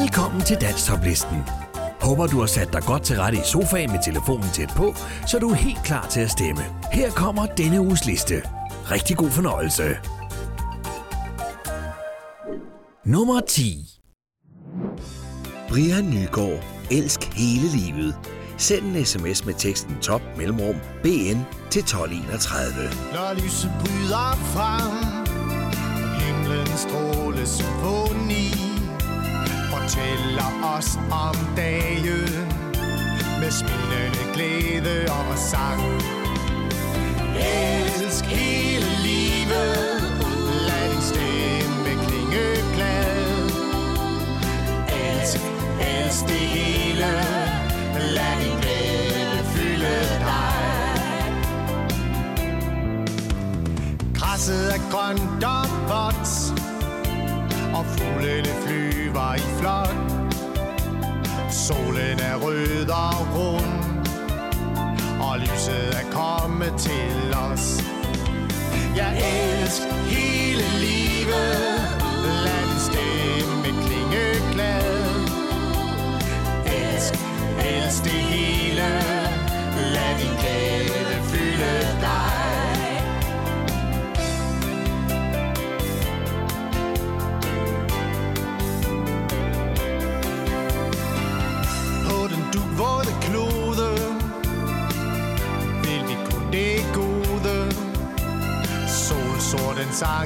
Velkommen til Danstoplisten. Håber du har sat dig godt til rette i sofaen med telefonen tæt på, så du er helt klar til at stemme. Her kommer denne uges liste. Rigtig god fornøjelse. Nummer 10 Brian Nygaard. Elsk hele livet. Send en sms med teksten top mellemrum BN til 1231. Når lyset bryder frem Himlen stråle symfoni Fortæller os om dagen. Med smilende glæde og sang. Elsk hele livet Lad din stemme klinge glad Elsk, elsk det hele Lad din glæde fylde dig. Græsset er grønt og vådt og fuglene flyver i flok. Solen er rød og rund Og lyset er kommet til os. Jeg elsker hele livet landstemme din klinge glad Elsk, elsk det hele Lad din glæde fylde dig.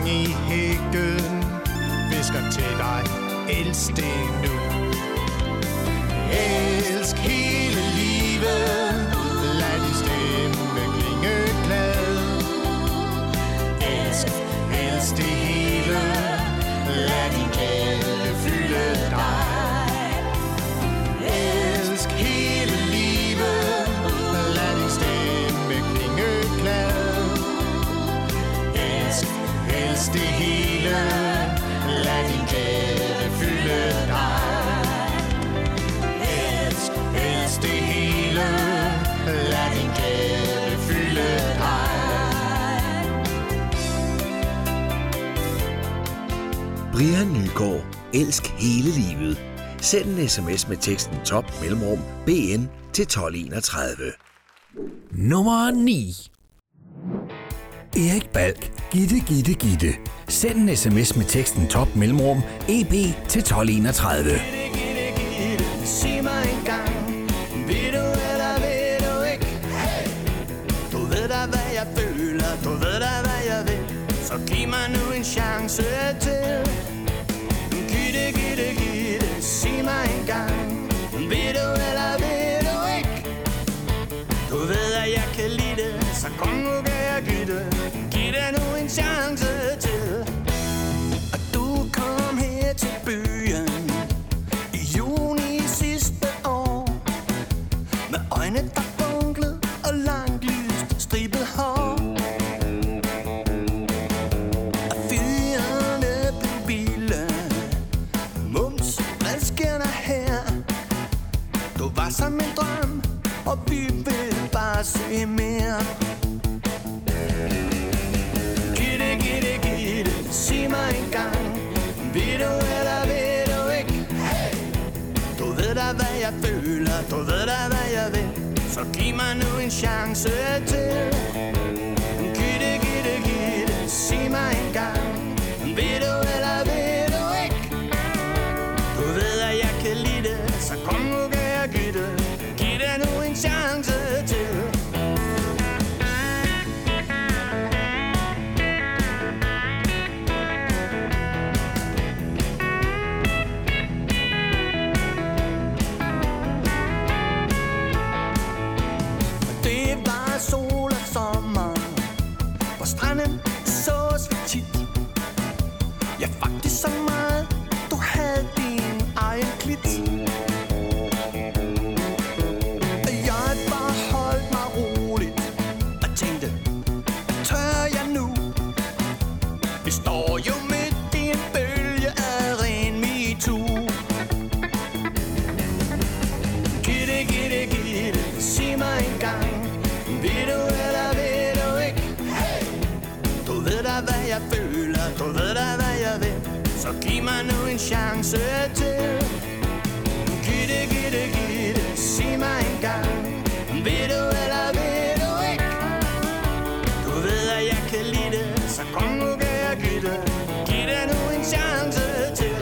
I hækken Visker til dig Elsk det nu. Send en sms med teksten top mellemrum BN til 1231. Nummer 9 Erik Balk. Gitte, Gitte, Gitte. Send en sms med teksten top mellemrum EB til 1231. Gitte, gitte, gitte, vil se mere. Gitte, gitte, gitte, sig mig engang Vil du eller vil du ikke? Hey! Du ved da hvad jeg føler, du ved da hvad jeg vil. Så giv mig nu en chance til. På sås vi tit Ja, faktisk så meget mig nu en chance til. Gitte, gitte, gitte, sig mig engang Ved du eller ved du ikke? Du ved at jeg kan lide det Så kom nu kan jeg give det Giv det nu en chance til.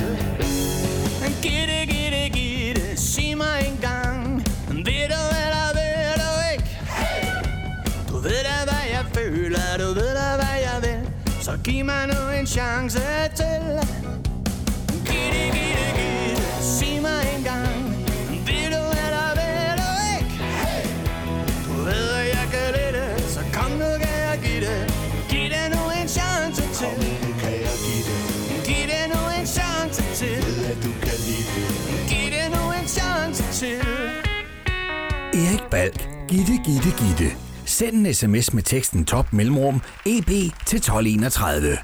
Gitte, gitte, gitte, sig mig engang Ved du eller ved du ikke? Du ved da hvad jeg føler Du ved da hvad jeg vil. Så giv mig nu en chance Balk. Gitte, gitte, gitte. Send en sms med teksten top mellemrum EB til 1231.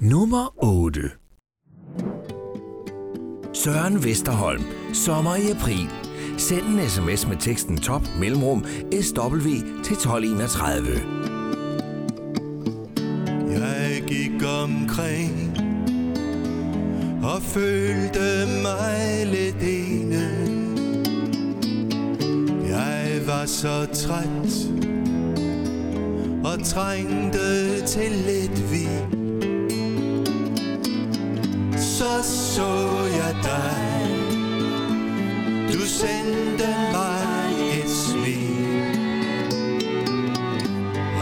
Nummer 8. Søren Vesterholm. Sommer i april. Send en sms med teksten top mellemrum SW til 1231. Jeg gik omkring og følte mig lidt ene. Var så træt og trængte til lidt vi. Så så jeg dig, du sendte mig et smil.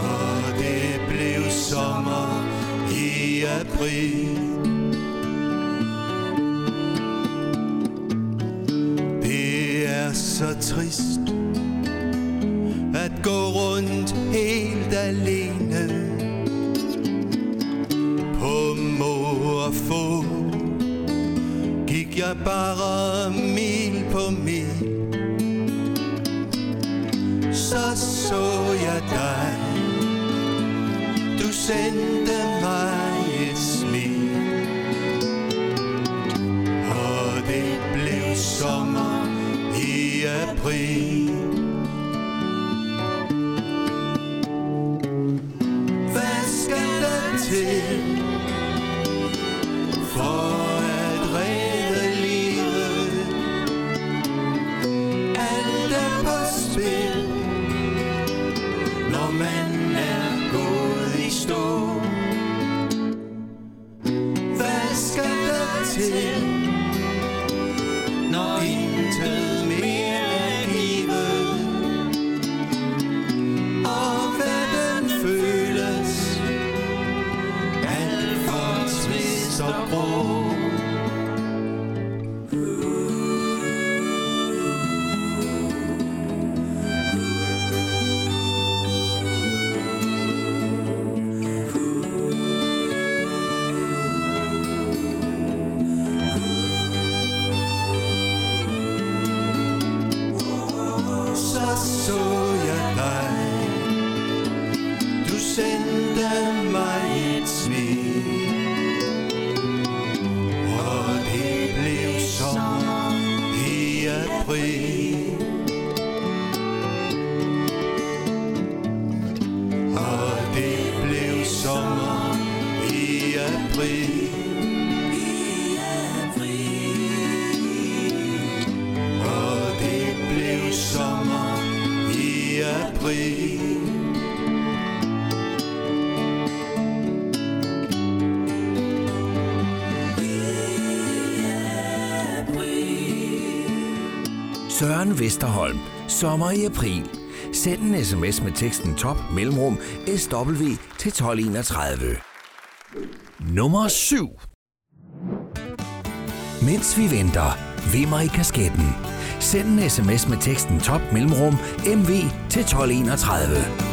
Og det blev sommer i april Det er så trist gå rundt helt alene. På må og få Gik jeg bare mil på mil. Så så jeg dig. Du sendte mig skal der Søren Vesterholm. Sommer i april. Send en sms med teksten top mellemrum SW til 1231. Nummer 7. Mens vi venter, vimmer i kasketten. Send en sms med teksten top mellemrum MV til 1231.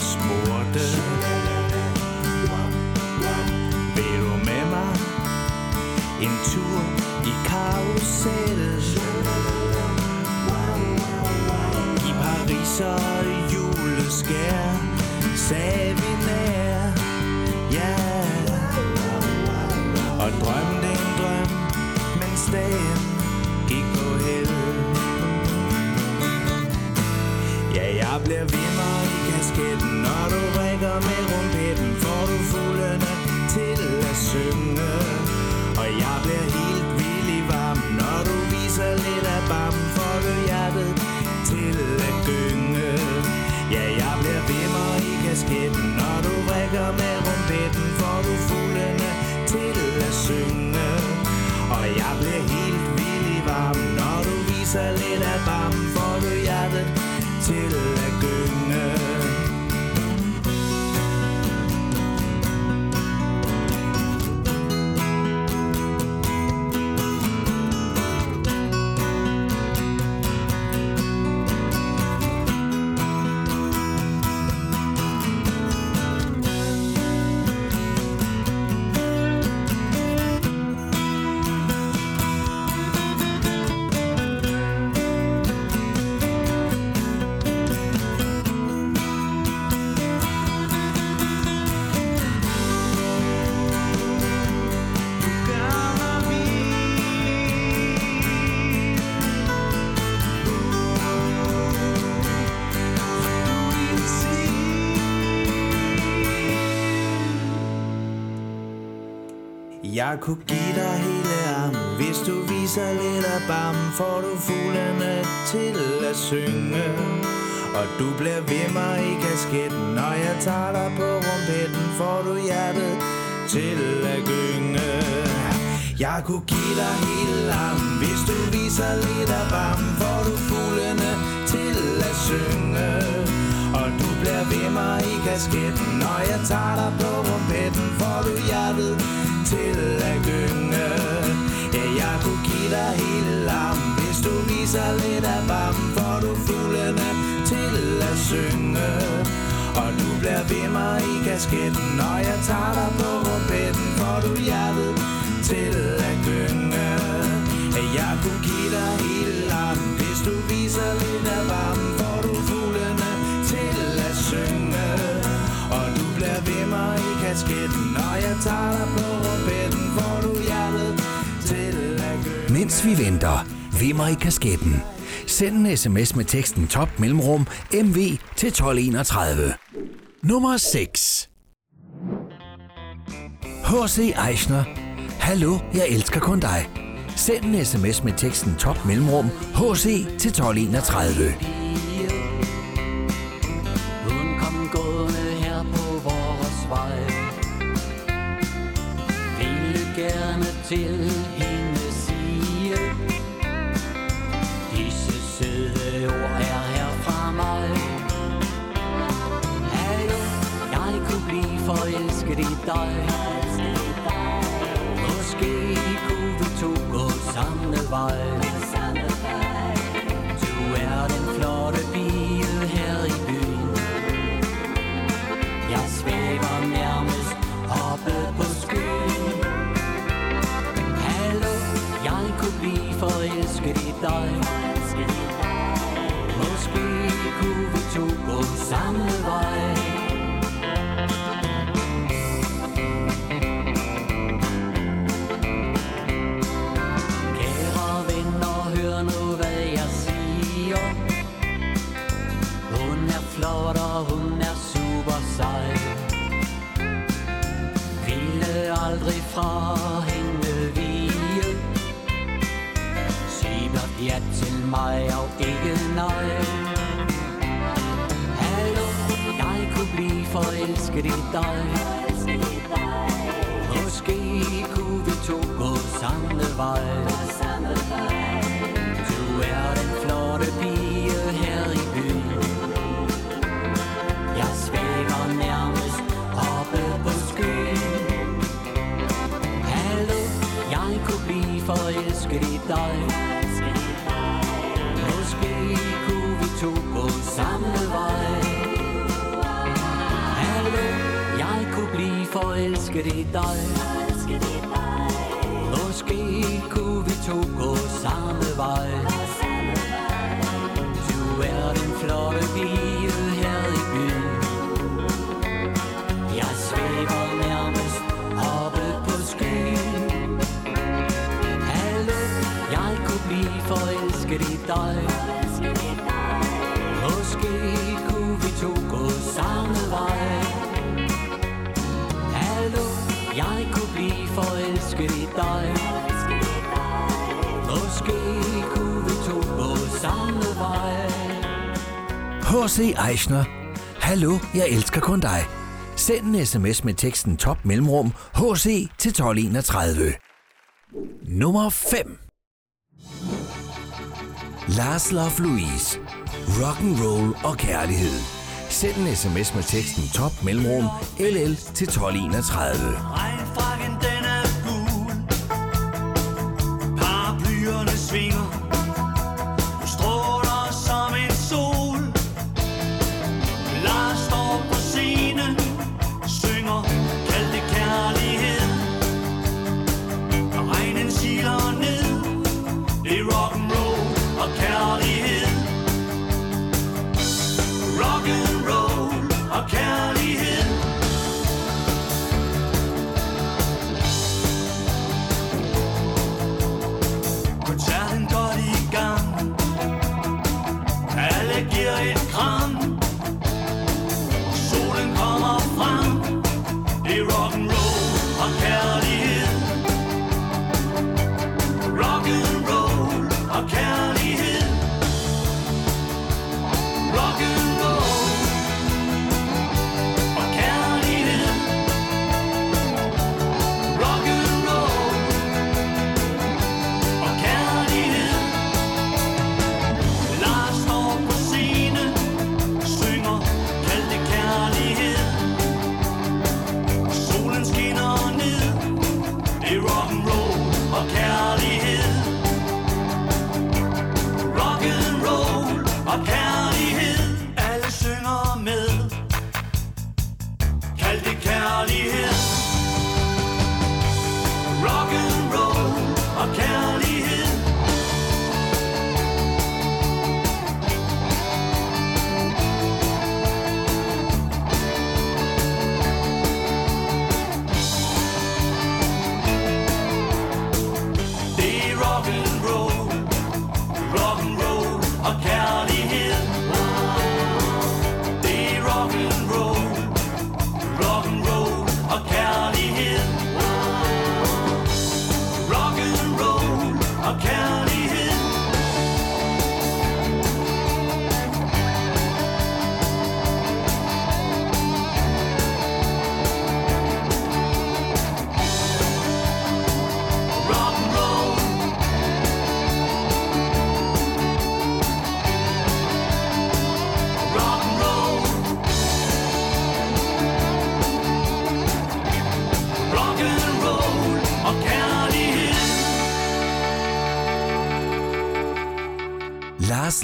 spurgte. Vil du med mig en tur i karusellet I Paris og juleskær Sagde vi nær Ja. Yeah. Og drømte en drøm Mens dagen gik på held Ja, jeg bliver ved kasketten Når du rækker med rumpetten Får du fuglene til at synge. Og jeg bliver helt vild i varm. Når du viser lidt af bam Får du hjertet til at gynge. Ja, jeg bliver vimmer i kasketten. Når du rækker med rumpetten Får du fuglene til at synge. Og jeg bliver helt vild i varm. Når du viser lidt af bam Får du hjertet til Jeg kunne give dig hele armen. Hvis du viser lidt af bam Får du fuglene til at synge. Og du bliver ved mig i kasketten. Når jeg tager dig på rumpetten Får du hjertet til at gynge. Jeg kunne give dig hele armen. Hvis du viser lidt af bam Får du fuglene til at synge. Og du bliver ved mig i kasketten. Når jeg tager dig på rumpetten Får du hjertet til at gynge Ja, jeg kunne give dig hele lam Hvis du viser lidt af barmen Får du fuglene til at synge. Og du bliver ved mig i kasketten Når jeg tager dig på rumpetten Får du hjertet til at gynge Ja, jeg kunne give dig hele lam Hvis du viser lidt af varmen Får du fuglene til at synge. Og du bliver ved mig i kasketten Når jeg tager dig på Mens vi venter, vimmer i kasketten. Send en sms med teksten top mellemrum MV til 1231. Nummer 6. H.C. Eichner. Hallo, jeg elsker kun dig. Send en sms med teksten top mellemrum HC til 1231. Hun kom gående her på vores vej Ville gerne til dig. Måske kunne vi to gå samme vej. Du er den flotte pige her i byen. Jeg svæver nærmest oppe på skyen. Hallo, jeg kunne blive forelsket i dig. Måske kunne vi to gå samme fra hende vige Sig blot ja til mig og ikke nej. Hallo, jeg kunne blive forelsket i dig. Måske kunne vi to gå samme vej. Samme vej. Hallo, jeg kunne blive forelsket i dig. Måske kunne vi to gå samme vej. Du er den flotte pige her i byen. Jeg svæver nærmest oppe på skyen. Hallo, jeg kunne blive forelsket i dig. Måske kunne vi to gå samme vej Hallo, jeg kunne blive forelsket i dig Måske kunne vi to gå samme vej H.C. Eichner. Hallo, jeg elsker kun dig. Send en sms med teksten top mellemrum HC til 1231. Nummer 5. Lars Love Louise. Rock and roll og kærlighed. Send en sms med teksten top mellemrum LL til 1231.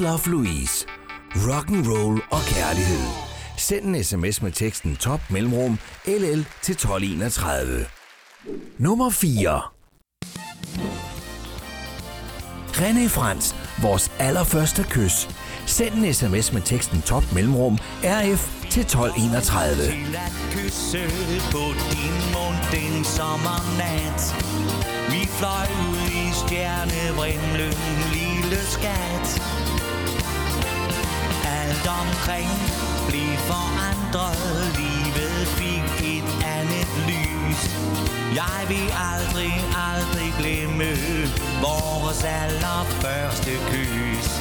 Love Louise. Rock and roll og kærlighed. Send en sms med teksten top mellemrum LL til 1231. Nummer 4. René Frans, vores allerførste kys. Send en sms med teksten top mellemrum RF til 1231. Til at kysse på din mund den sommernat Vi fløj ud i stjernevrimlen, lille skat alt omkring blev forandret, livet fik et andet lys Jeg vil aldrig, aldrig glemme vores allerførste kys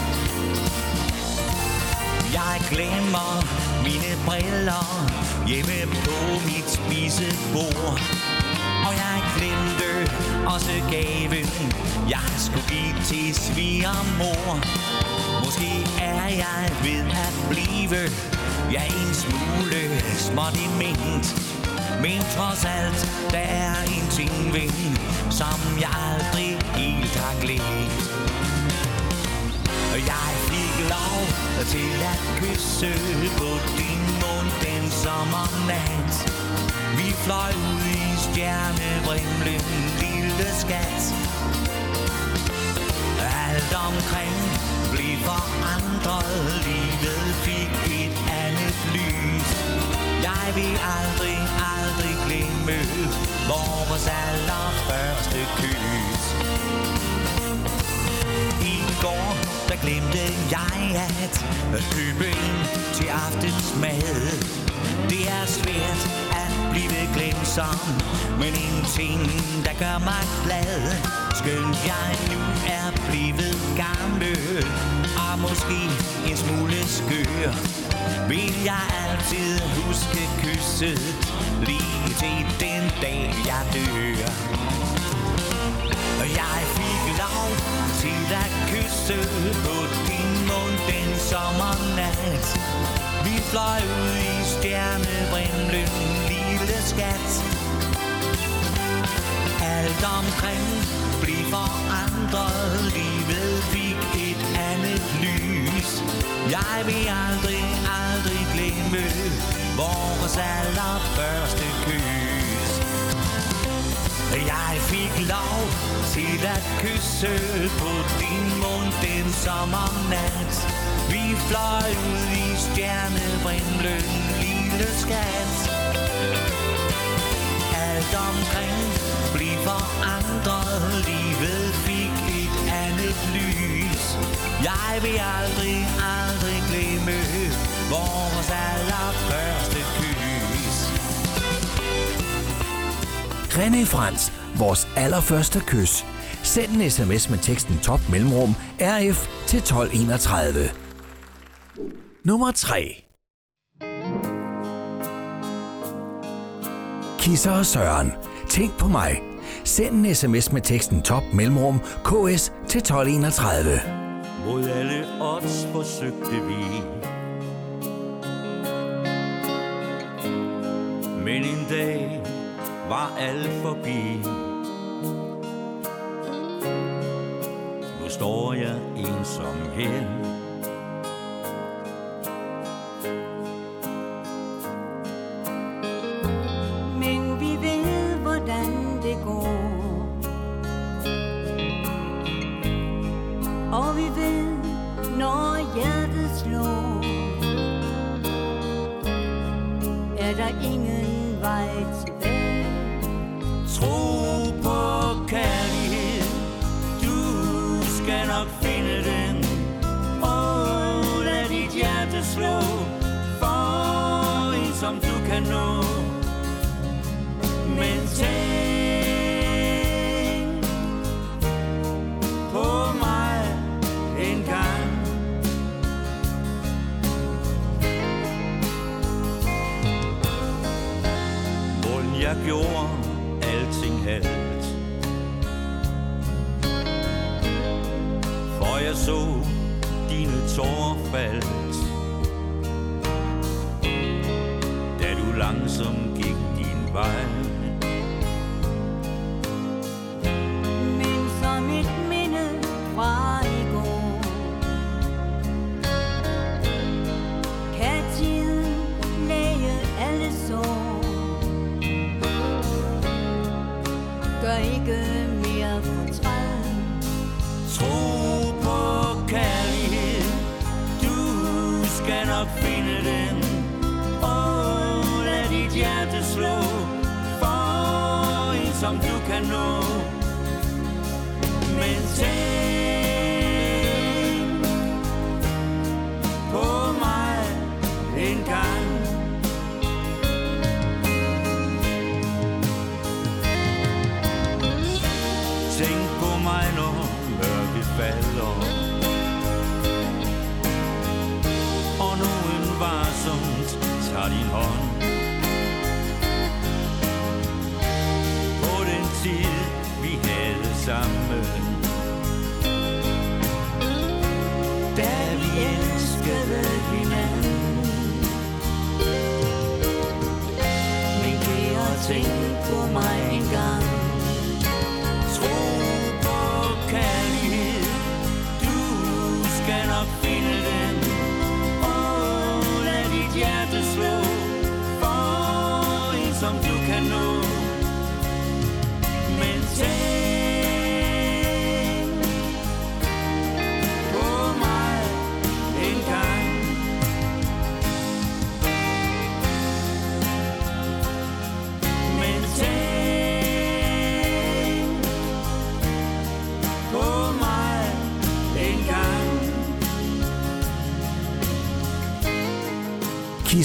jeg glemmer mine briller hjemme på mit spisebord. Og jeg glemte også gaven, jeg skulle give til svigermor. Måske er jeg ved at blive Ja, en smule småt i ment Men trods alt, der er en ting ved Som jeg aldrig helt har glemt. Jeg fik lov til at kysse på din mund den sommernat. Vi fløj ud i stjernebrimlen, lille skat. Alt omkring forandret, livet fik et andet lys. Jeg vil aldrig, aldrig glemme vores allerførste kys. I går, der glemte jeg at købe ind til aftensmad. Det er svært at blive glemsom, men en ting, der gør mig glad. Skønt jeg nu er blevet gammel, og måske en smule skør, vil jeg altid huske kysset, lige til den dag jeg dør. Og jeg fik lov til at kysse på din mund den sommernat. Vi fløj ud i stjernevrimlen, skat. Alt omkring blev forandret, livet fik et andet lys. Jeg vil aldrig, aldrig glemme vores allerførste kys. Jeg fik lov til at kysse på din mund den sommernat. Vi fløj ud i stjernevrimlen, lille skat. Alt omkring blev forandret, livet fik et andet lys. Jeg vil aldrig, aldrig glemme vores allerførste kys. René Frans, vores allerførste kys. Send en sms med teksten top mellemrum RF til 1231. Nummer 3. Kisser og Søren. Tænk på mig. Send en sms med teksten top mellemrum KS til 1231. Mod alle odds forsøgte vi Men en dag var alt forbi Nu står jeg ensom her For jeg så dine tårer faldt. Da du langsomt gik din vej slå For en som du kan nå. Sammen eh,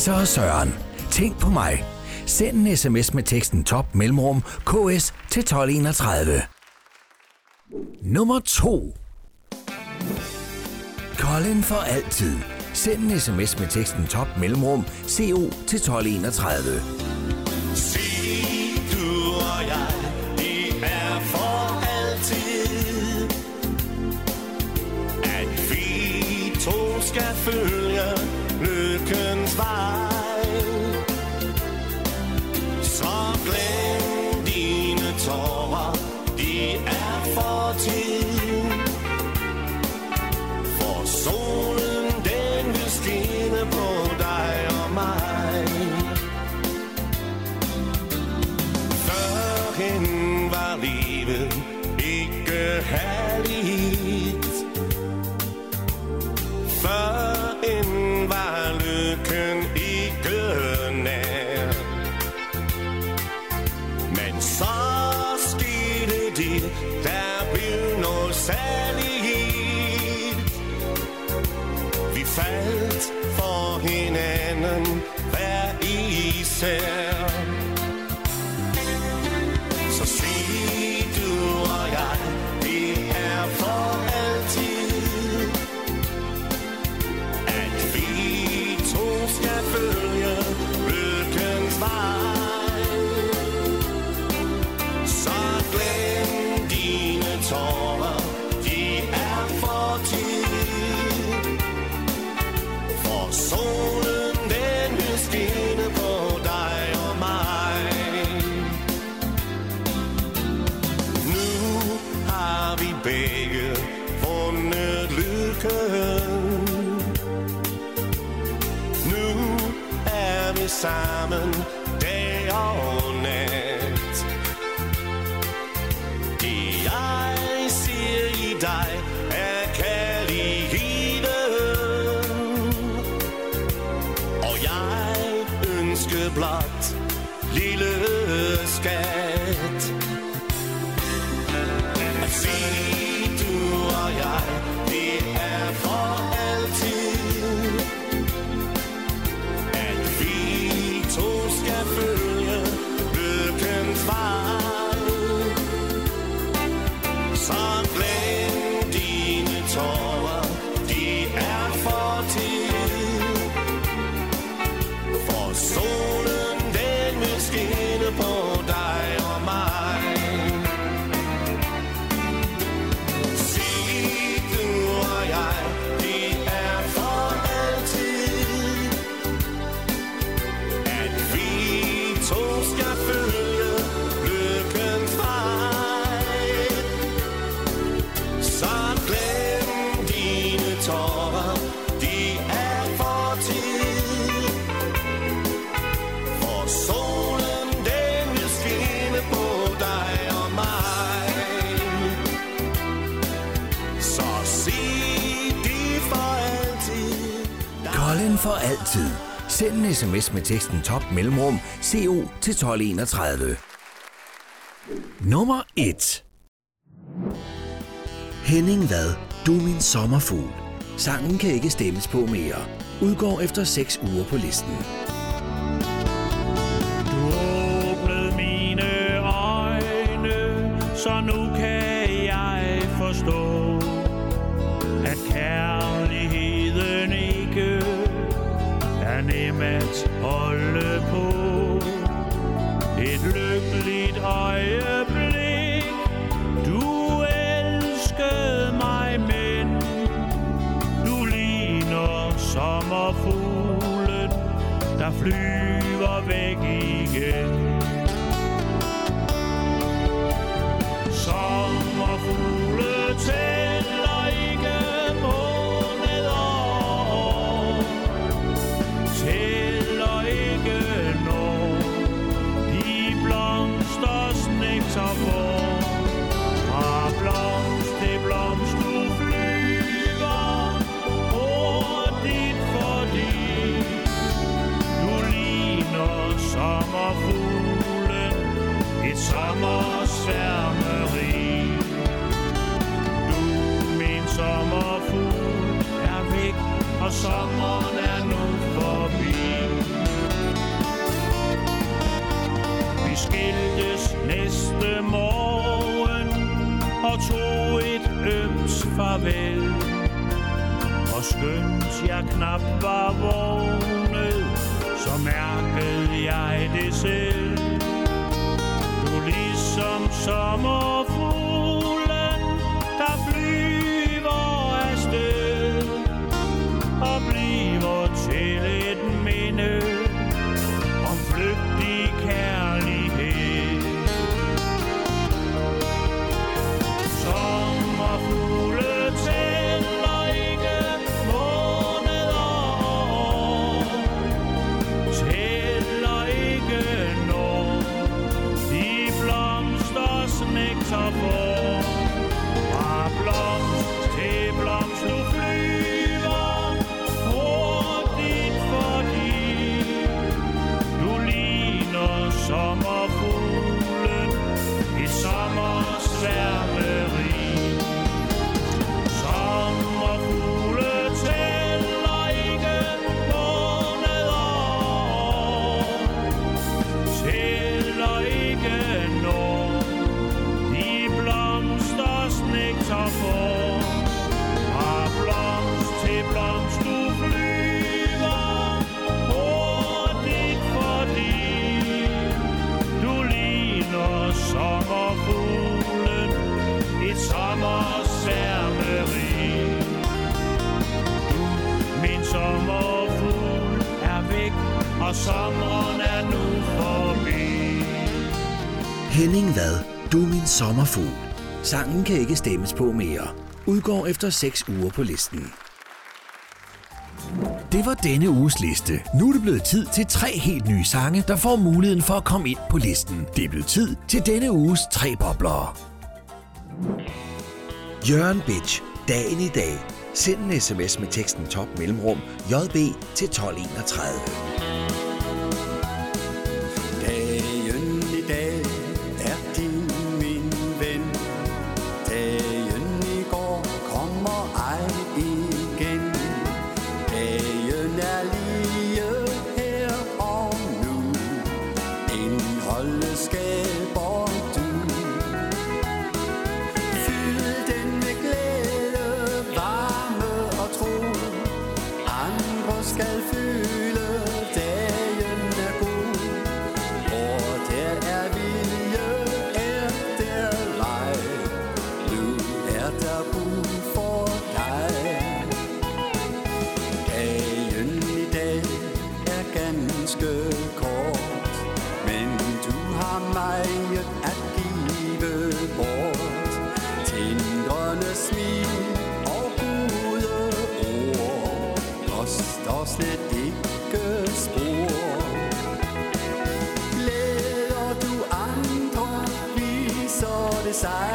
Sisser og Søren. Tænk på mig. Send en sms med teksten top mellemrum ks til 1231. Nummer 2. Colin for altid. Send en sms med teksten top mellemrum CO til 1231. Se, du og jeg, er for altid, at vi to skal føle Send en sms med teksten top mellemrum CO til 1231. Nummer 1 Henning Vad, Du er min sommerfugl. Sangen kan ikke stemmes på mere. Udgår efter 6 uger på listen. sommerfugl. Sangen kan ikke stemmes på mere. Udgår efter 6 uger på listen. Det var denne uges liste. Nu er det blevet tid til tre helt nye sange, der får muligheden for at komme ind på listen. Det er blevet tid til denne uges tre bobler. Jørgen Bitch. Dagen i dag. Send en sms med teksten top mellemrum JB til 1231. det sig.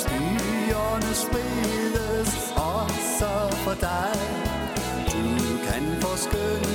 Skyerne sprides også for dig. Du kan forskynde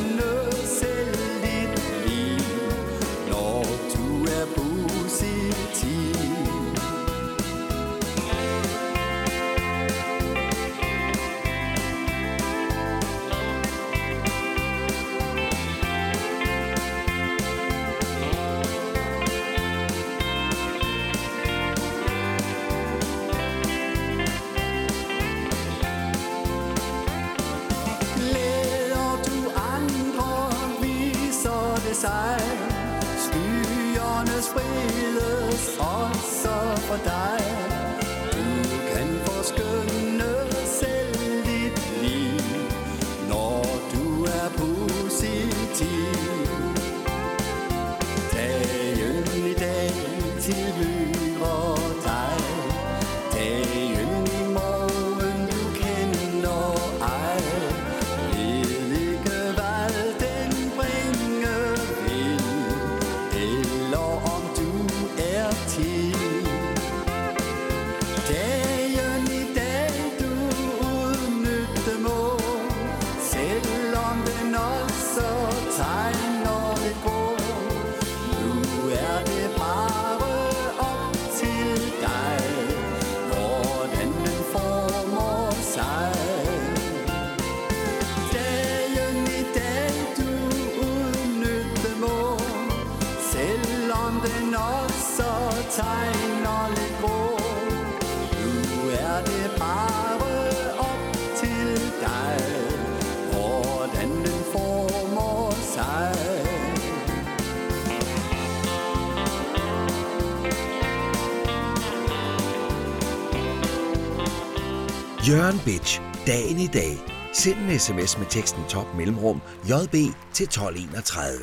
Jørgen Bitch. Dagen i dag. Send en sms med teksten top mellemrum JB til 1231.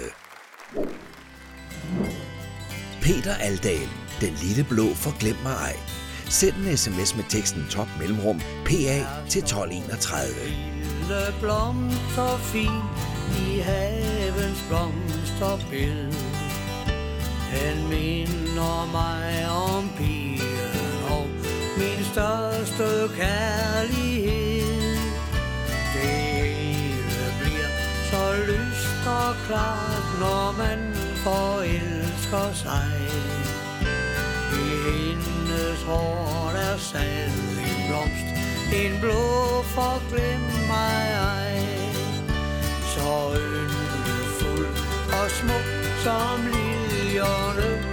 Peter Aldal. Den lille blå for glem mig ej. Send en sms med teksten top mellemrum PA til 1231. Lille blomster fin i havens blomsterbed. Den minder mig om pigen største kærlighed. Det hele bliver så lyst og klart, når man forelsker sig. I hendes hår der sad en blomst, en blå forglem mig ej. Så yndefuld og smuk som liljerne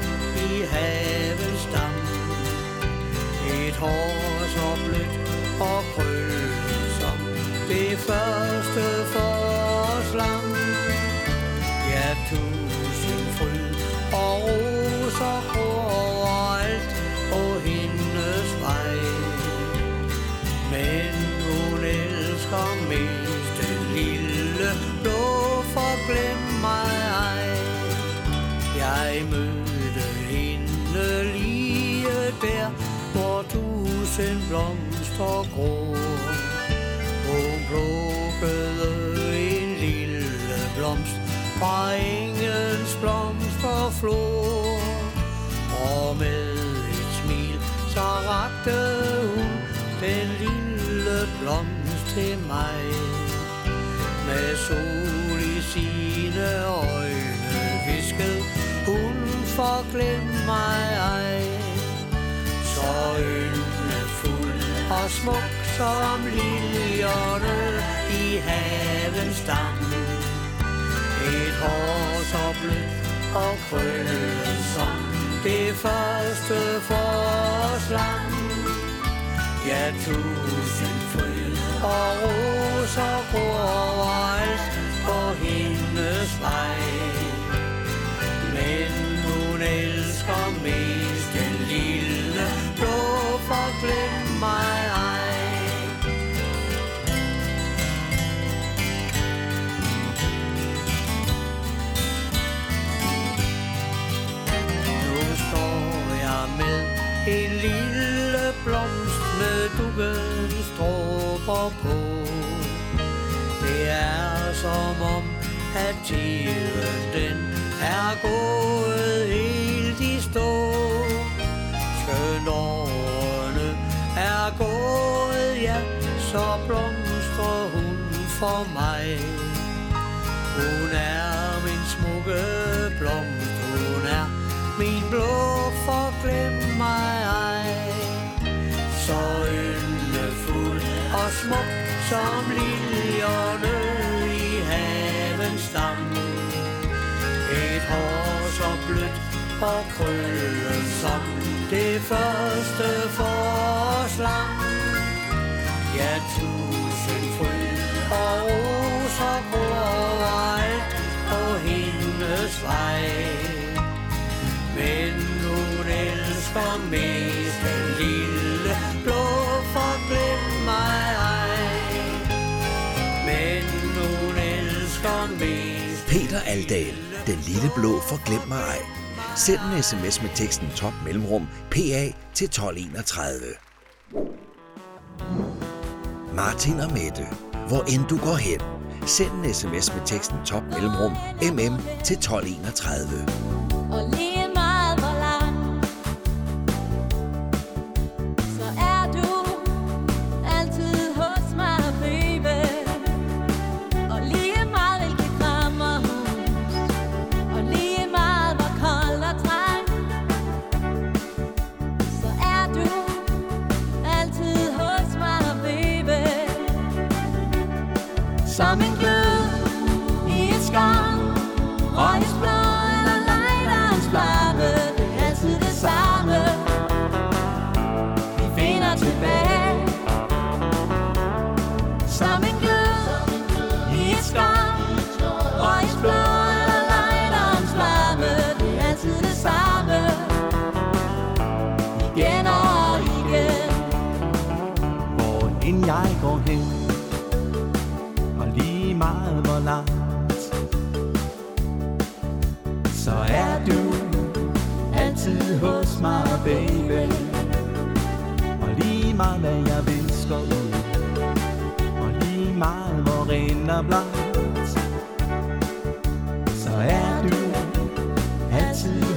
blomster grå. Hun plukkede en lille blomst fra engens blomsterflor. Og med et smil, så rakte hun den lille blomst til mig. Med sol i sine øjne viskede hun for glem mig yndefuld smuk som liljerne i havens dam. Et hår så blødt og krøllet som det første forslam. Ja, tusind fryd og roser gror overalt på hendes vej. Men hun elsker mere stråber på. Det er som om, at tiden den er gået helt i stå. Skønt årene er gået, ja, så blomstrer hun for mig. Hun er min smukke blomst, hun er min blå for glem mig ej. Så og smuk som liljerne i havens dam. Et hår så blødt og krøllet som det første forslam. Ja, tusind fryd og roser gror overalt på hendes vej. Men hun elsker mest Peter Aldal. Den lille blå for glem mig ej. Send en sms med teksten top mellemrum PA til 1231. Martin og Mette. Hvor end du går hen. Send en sms med teksten top mellemrum MM til 1231. Og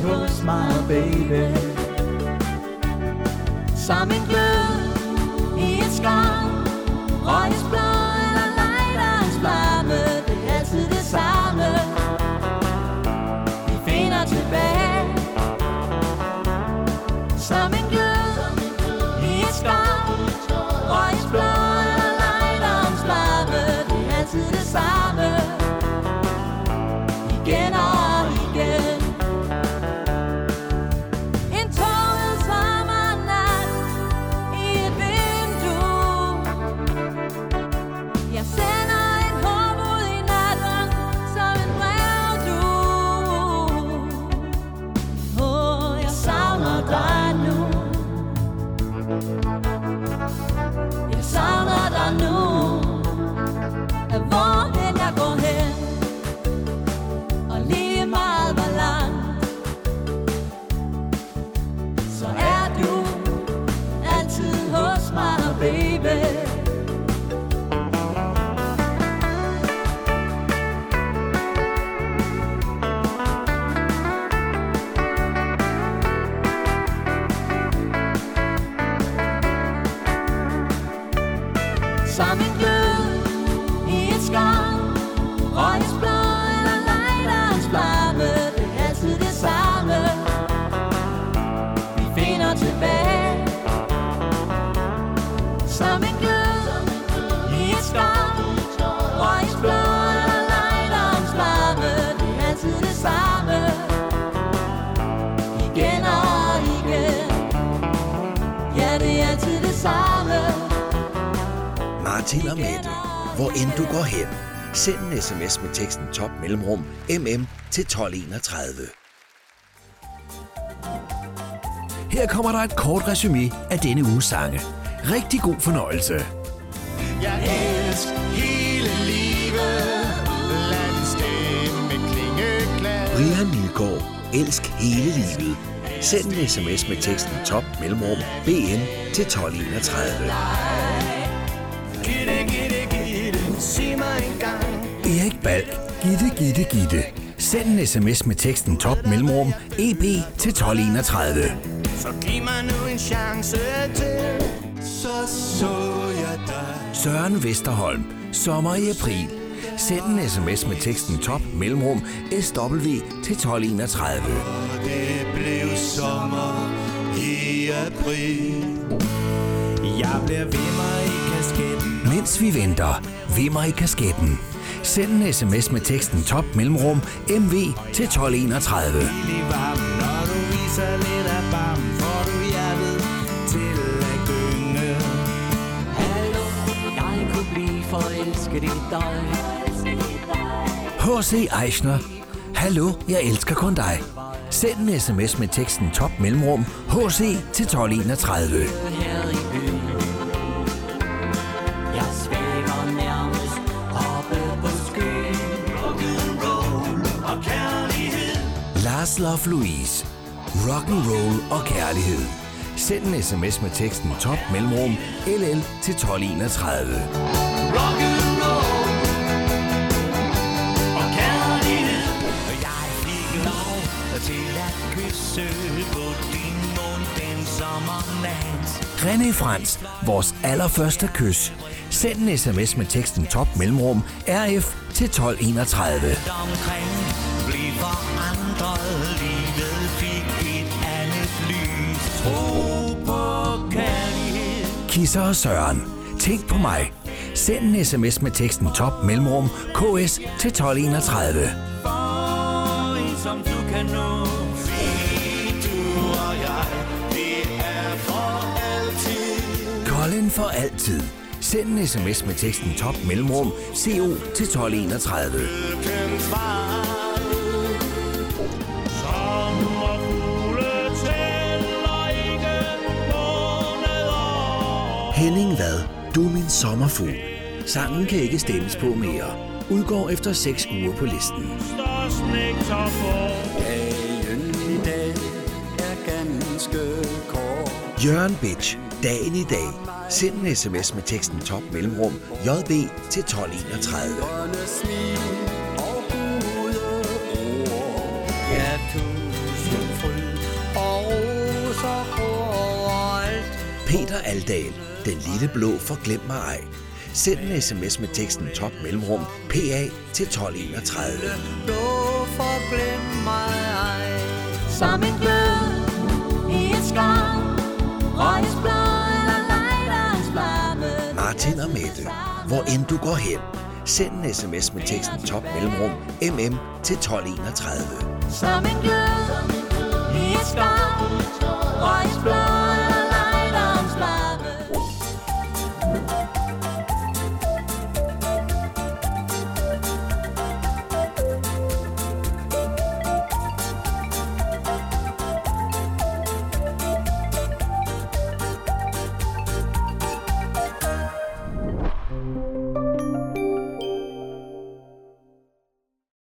hos mig, baby. Som en glød i et skov Røgsblad Martin og Mette, hvor end du går hen. Send en sms med teksten top mellemrum mm til 1231. Her kommer der et kort resume af denne uges sange. Rigtig god fornøjelse. Jeg elsker hele livet Lad den stemme klinge klar Brian Nygaard, elsk hele livet. Send en sms med teksten top mellemrum bn til 1231. engang Erik Balk, Gitte Gitte Gitte. Send en sms med teksten top mellemrum eb til 1231. Så giv mig nu en chance til Så så jeg dig Søren Vesterholm, sommer i april. Send en sms med teksten top mellemrum SW til 1231. Det blev sommer i april Jeg bliver ved mig i kasketten Mens vi venter, vimmer i kasketten. Send en sms med teksten top mellemrum MV til 1231. Hallo, forelsket i dig H.C. Eichner. Hallo, jeg elsker kun dig. Send en sms med teksten top mellemrum HC til 1231. Lars Love Louise. Rock and roll og kærlighed. Send en sms med teksten top mellemrum LL til 1231. Rock and roll Og kærlighed Jeg fik lov til at kysse på din mund den sommernat. René Frans, vores allerførste kys. Send en sms med teksten top mellemrum RF til 1231. Omkring Kisser og Søren. Tænk på mig. Send en sms med teksten top mellemrum KS til 1231. For en som du kan nå. Du og jeg Det for altid Colin for altid. Send en sms med teksten top mellemrum CO til 1231. Henning Vad. Du er min sommerfugl. Sangen kan ikke stemmes på mere. Udgår efter 6 uger på listen. Dagen i dag er ganske kort. Jørgen Bitch. Dagen i dag. Send en sms med teksten top mellemrum JB til 1231. Grønne smil og gode ord. Ja, tusind fryd og roser overalt. Peter Aldal. Den lille blå forglem mig ej. Send en sms med teksten top mellemrum PA til 1231. Blå forglem mig ej. Som en glød i et skov Røgens blå eller lejderens flamme Martin og Mette. Hvor end du går hen. Send en sms med teksten top mellemrum MM til 1231. Som en glød i et skov Røgens blå